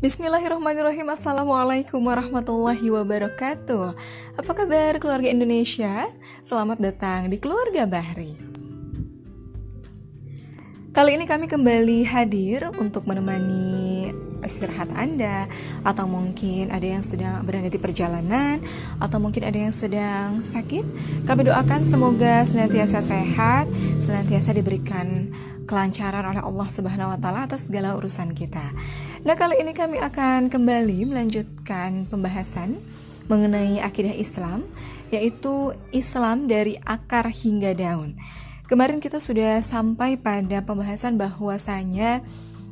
Bismillahirrahmanirrahim. Assalamualaikum warahmatullahi wabarakatuh. Apa kabar keluarga Indonesia? Selamat datang di Keluarga Bahri. Kali ini kami kembali hadir untuk menemani istirahat Anda Atau mungkin ada yang sedang berada di perjalanan Atau mungkin ada yang sedang sakit Kami doakan semoga senantiasa sehat Senantiasa diberikan kelancaran oleh Allah Subhanahu wa taala atas segala urusan kita. Nah, kali ini kami akan kembali melanjutkan pembahasan mengenai akidah Islam, yaitu Islam dari akar hingga daun. Kemarin kita sudah sampai pada pembahasan bahwasanya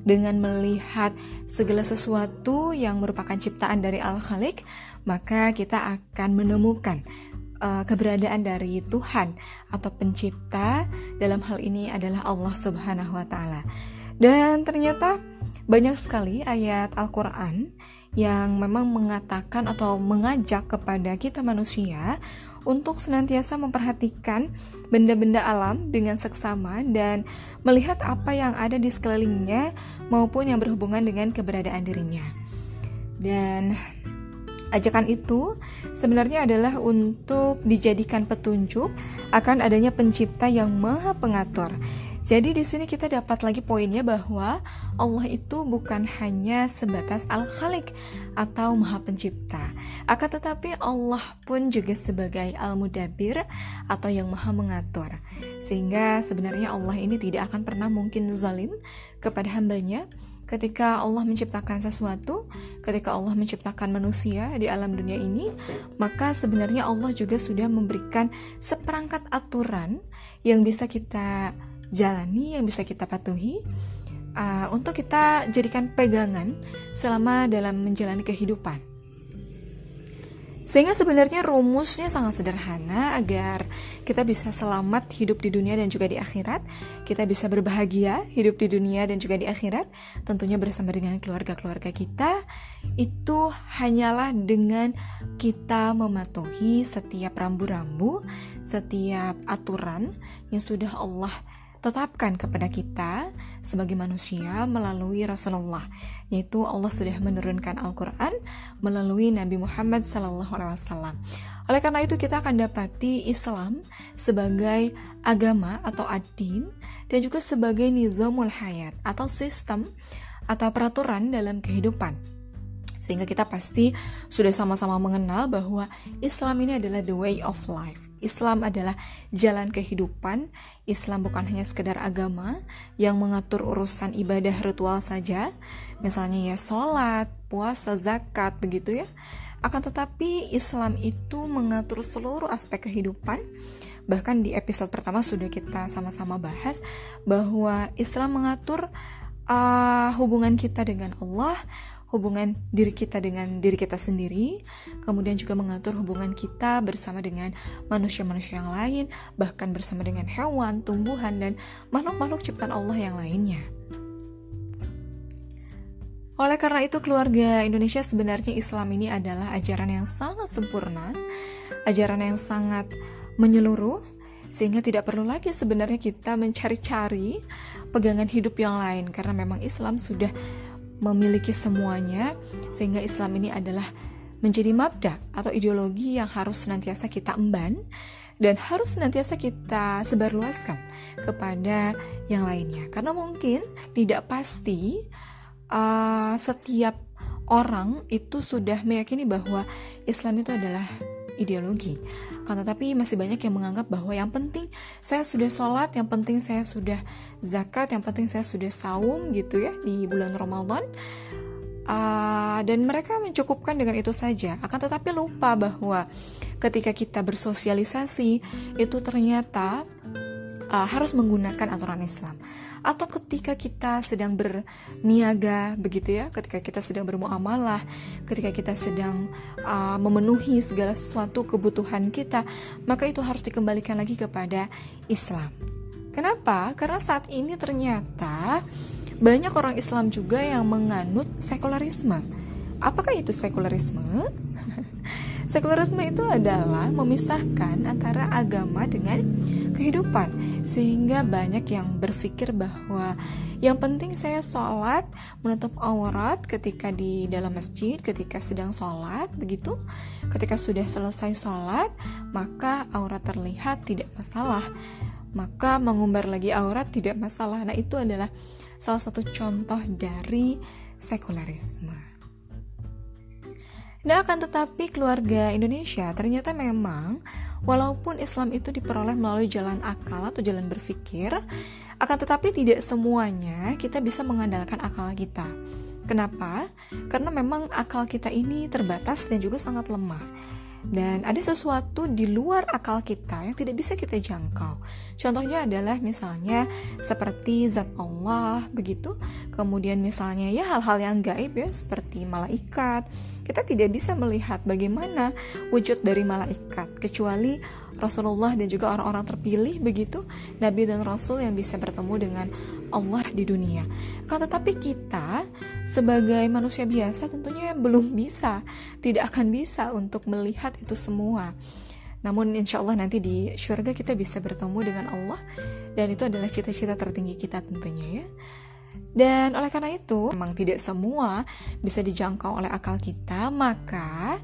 dengan melihat segala sesuatu yang merupakan ciptaan dari Al-Khaliq, maka kita akan menemukan uh, keberadaan dari Tuhan atau pencipta dalam hal ini adalah Allah Subhanahu wa taala. Dan ternyata banyak sekali ayat Al-Qur'an yang memang mengatakan atau mengajak kepada kita manusia untuk senantiasa memperhatikan benda-benda alam dengan seksama dan melihat apa yang ada di sekelilingnya maupun yang berhubungan dengan keberadaan dirinya. Dan Ajakan itu sebenarnya adalah untuk dijadikan petunjuk akan adanya pencipta yang maha pengatur. Jadi di sini kita dapat lagi poinnya bahwa Allah itu bukan hanya sebatas Al-Khaliq atau Maha Pencipta. Akan tetapi Allah pun juga sebagai Al-Mudabbir atau yang Maha Mengatur. Sehingga sebenarnya Allah ini tidak akan pernah mungkin zalim kepada hambanya ketika Allah menciptakan sesuatu, ketika Allah menciptakan manusia di alam dunia ini, maka sebenarnya Allah juga sudah memberikan seperangkat aturan yang bisa kita jalani, yang bisa kita patuhi uh, untuk kita jadikan pegangan selama dalam menjalani kehidupan. Sehingga sebenarnya rumusnya sangat sederhana agar kita bisa selamat hidup di dunia dan juga di akhirat. Kita bisa berbahagia hidup di dunia dan juga di akhirat, tentunya bersama dengan keluarga-keluarga kita. Itu hanyalah dengan kita mematuhi setiap rambu-rambu, setiap aturan yang sudah Allah tetapkan kepada kita sebagai manusia melalui Rasulullah yaitu Allah sudah menurunkan Al-Qur'an melalui Nabi Muhammad SAW. Oleh karena itu kita akan dapati Islam sebagai agama atau adin dan juga sebagai nizamul hayat atau sistem atau peraturan dalam kehidupan sehingga kita pasti sudah sama-sama mengenal bahwa Islam ini adalah the way of life. Islam adalah jalan kehidupan. Islam bukan hanya sekedar agama yang mengatur urusan ibadah ritual saja, misalnya ya sholat, puasa, zakat, begitu ya. Akan tetapi Islam itu mengatur seluruh aspek kehidupan. Bahkan di episode pertama sudah kita sama-sama bahas bahwa Islam mengatur uh, hubungan kita dengan Allah, hubungan diri kita dengan diri kita sendiri, kemudian juga mengatur hubungan kita bersama dengan manusia-manusia yang lain, bahkan bersama dengan hewan, tumbuhan, dan makhluk-makhluk ciptaan Allah yang lainnya. Oleh karena itu, keluarga Indonesia sebenarnya Islam ini adalah ajaran yang sangat sempurna, ajaran yang sangat menyeluruh, sehingga tidak perlu lagi sebenarnya kita mencari-cari pegangan hidup yang lain, karena memang Islam sudah memiliki semuanya sehingga Islam ini adalah menjadi mabda atau ideologi yang harus senantiasa kita emban dan harus senantiasa kita sebarluaskan kepada yang lainnya. Karena mungkin tidak pasti uh, setiap orang itu sudah meyakini bahwa Islam itu adalah ideologi. Kan tetapi masih banyak yang menganggap bahwa yang penting saya sudah sholat, yang penting saya sudah zakat, yang penting saya sudah saum gitu ya di bulan Ramadan. Uh, dan mereka mencukupkan dengan itu saja. Akan tetapi lupa bahwa ketika kita bersosialisasi itu ternyata uh, harus menggunakan aturan Islam atau ketika kita sedang berniaga begitu ya ketika kita sedang bermuamalah ketika kita sedang uh, memenuhi segala sesuatu kebutuhan kita maka itu harus dikembalikan lagi kepada Islam. Kenapa? Karena saat ini ternyata banyak orang Islam juga yang menganut sekularisme. Apakah itu sekularisme? Sekularisme itu adalah memisahkan antara agama dengan kehidupan, sehingga banyak yang berpikir bahwa Yang penting saya sholat menutup aurat ketika di dalam masjid, ketika sedang sholat, begitu. Ketika sudah selesai sholat, maka aurat terlihat tidak masalah. Maka mengumbar lagi aurat tidak masalah. Nah itu adalah salah satu contoh dari sekularisme. Nah akan tetapi keluarga Indonesia ternyata memang walaupun Islam itu diperoleh melalui jalan akal atau jalan berpikir, akan tetapi tidak semuanya kita bisa mengandalkan akal kita. Kenapa? Karena memang akal kita ini terbatas dan juga sangat lemah. Dan ada sesuatu di luar akal kita yang tidak bisa kita jangkau. Contohnya adalah misalnya seperti zat Allah begitu. Kemudian misalnya ya hal-hal yang gaib ya seperti malaikat, kita tidak bisa melihat bagaimana wujud dari malaikat kecuali Rasulullah dan juga orang-orang terpilih begitu nabi dan rasul yang bisa bertemu dengan Allah di dunia. Kan tetapi kita sebagai manusia biasa tentunya belum bisa, tidak akan bisa untuk melihat itu semua. Namun insya Allah nanti di surga kita bisa bertemu dengan Allah dan itu adalah cita-cita tertinggi kita tentunya ya. Dan oleh karena itu, memang tidak semua bisa dijangkau oleh akal kita, maka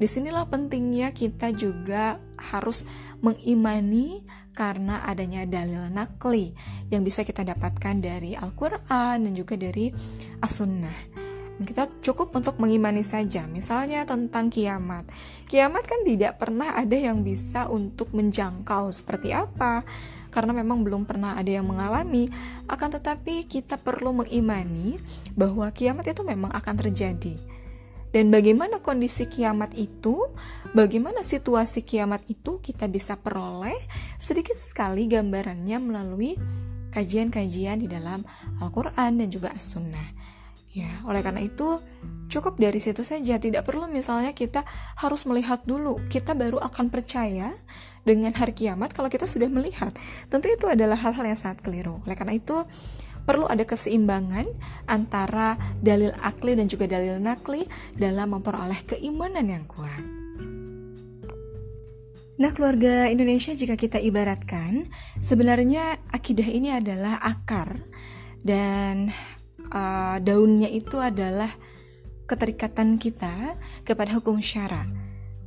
di sinilah pentingnya kita juga harus mengimani karena adanya dalil nakli yang bisa kita dapatkan dari Al-Quran dan juga dari As-Sunnah. Kita cukup untuk mengimani saja, misalnya tentang kiamat. Kiamat kan tidak pernah ada yang bisa untuk menjangkau seperti apa, karena memang belum pernah ada yang mengalami. Akan tetapi kita perlu mengimani bahwa kiamat itu memang akan terjadi. Dan bagaimana kondisi kiamat itu, bagaimana situasi kiamat itu kita bisa peroleh sedikit sekali gambarannya melalui kajian-kajian di dalam Al-Quran dan juga As-Sunnah. Ya, oleh karena itu cukup dari situ saja, tidak perlu misalnya kita harus melihat dulu, kita baru akan percaya dengan hari kiamat kalau kita sudah melihat. Tentu itu adalah hal-hal yang sangat keliru. Oleh karena itu, perlu ada keseimbangan antara dalil akli dan juga dalil nakli dalam memperoleh keimanan yang kuat. Nah, keluarga Indonesia jika kita ibaratkan, sebenarnya akidah ini adalah akar dan uh, daunnya itu adalah keterikatan kita kepada hukum syara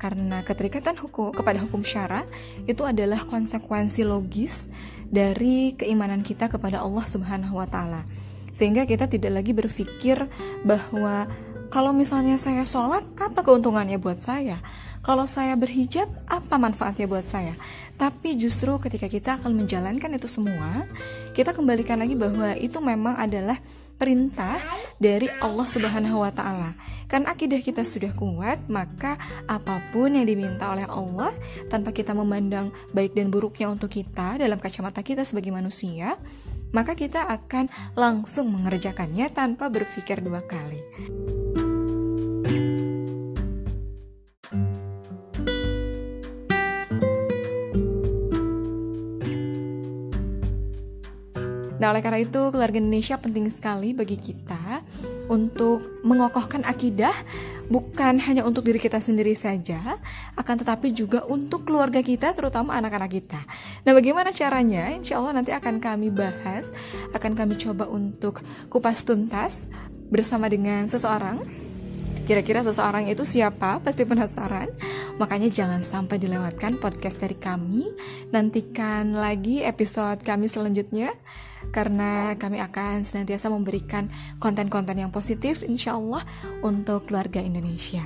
karena keterikatan hukum kepada hukum syara itu adalah konsekuensi logis dari keimanan kita kepada Allah Subhanahu wa taala. Sehingga kita tidak lagi berpikir bahwa kalau misalnya saya sholat, apa keuntungannya buat saya? Kalau saya berhijab, apa manfaatnya buat saya? Tapi justru ketika kita akan menjalankan itu semua, kita kembalikan lagi bahwa itu memang adalah perintah dari Allah Subhanahu wa taala. Kan akidah kita sudah kuat, maka apa pun yang diminta oleh Allah tanpa kita memandang baik dan buruknya untuk kita dalam kacamata kita sebagai manusia, maka kita akan langsung mengerjakannya tanpa berpikir dua kali. Nah, oleh karena itu, keluarga Indonesia penting sekali bagi kita untuk mengokohkan akidah bukan hanya untuk diri kita sendiri saja, akan tetapi juga untuk keluarga kita, terutama anak-anak kita. Nah, bagaimana caranya? Insya Allah nanti akan kami bahas, akan kami coba untuk kupas tuntas bersama dengan seseorang Kira-kira seseorang itu siapa? Pasti penasaran. Makanya jangan sampai dilewatkan podcast dari kami. Nantikan lagi episode kami selanjutnya karena kami akan senantiasa memberikan konten-konten yang positif insya Allah untuk keluarga Indonesia.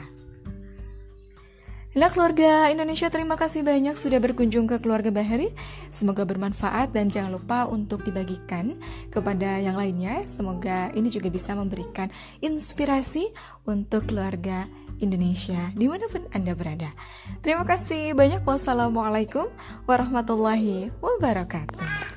Nah keluarga Indonesia terima kasih banyak sudah berkunjung ke keluarga Bahari. Semoga bermanfaat dan jangan lupa untuk dibagikan kepada yang lainnya. Semoga ini juga bisa memberikan inspirasi untuk keluarga Indonesia di mana pun Anda berada. Terima kasih banyak. Wassalamualaikum warahmatullahi wabarakatuh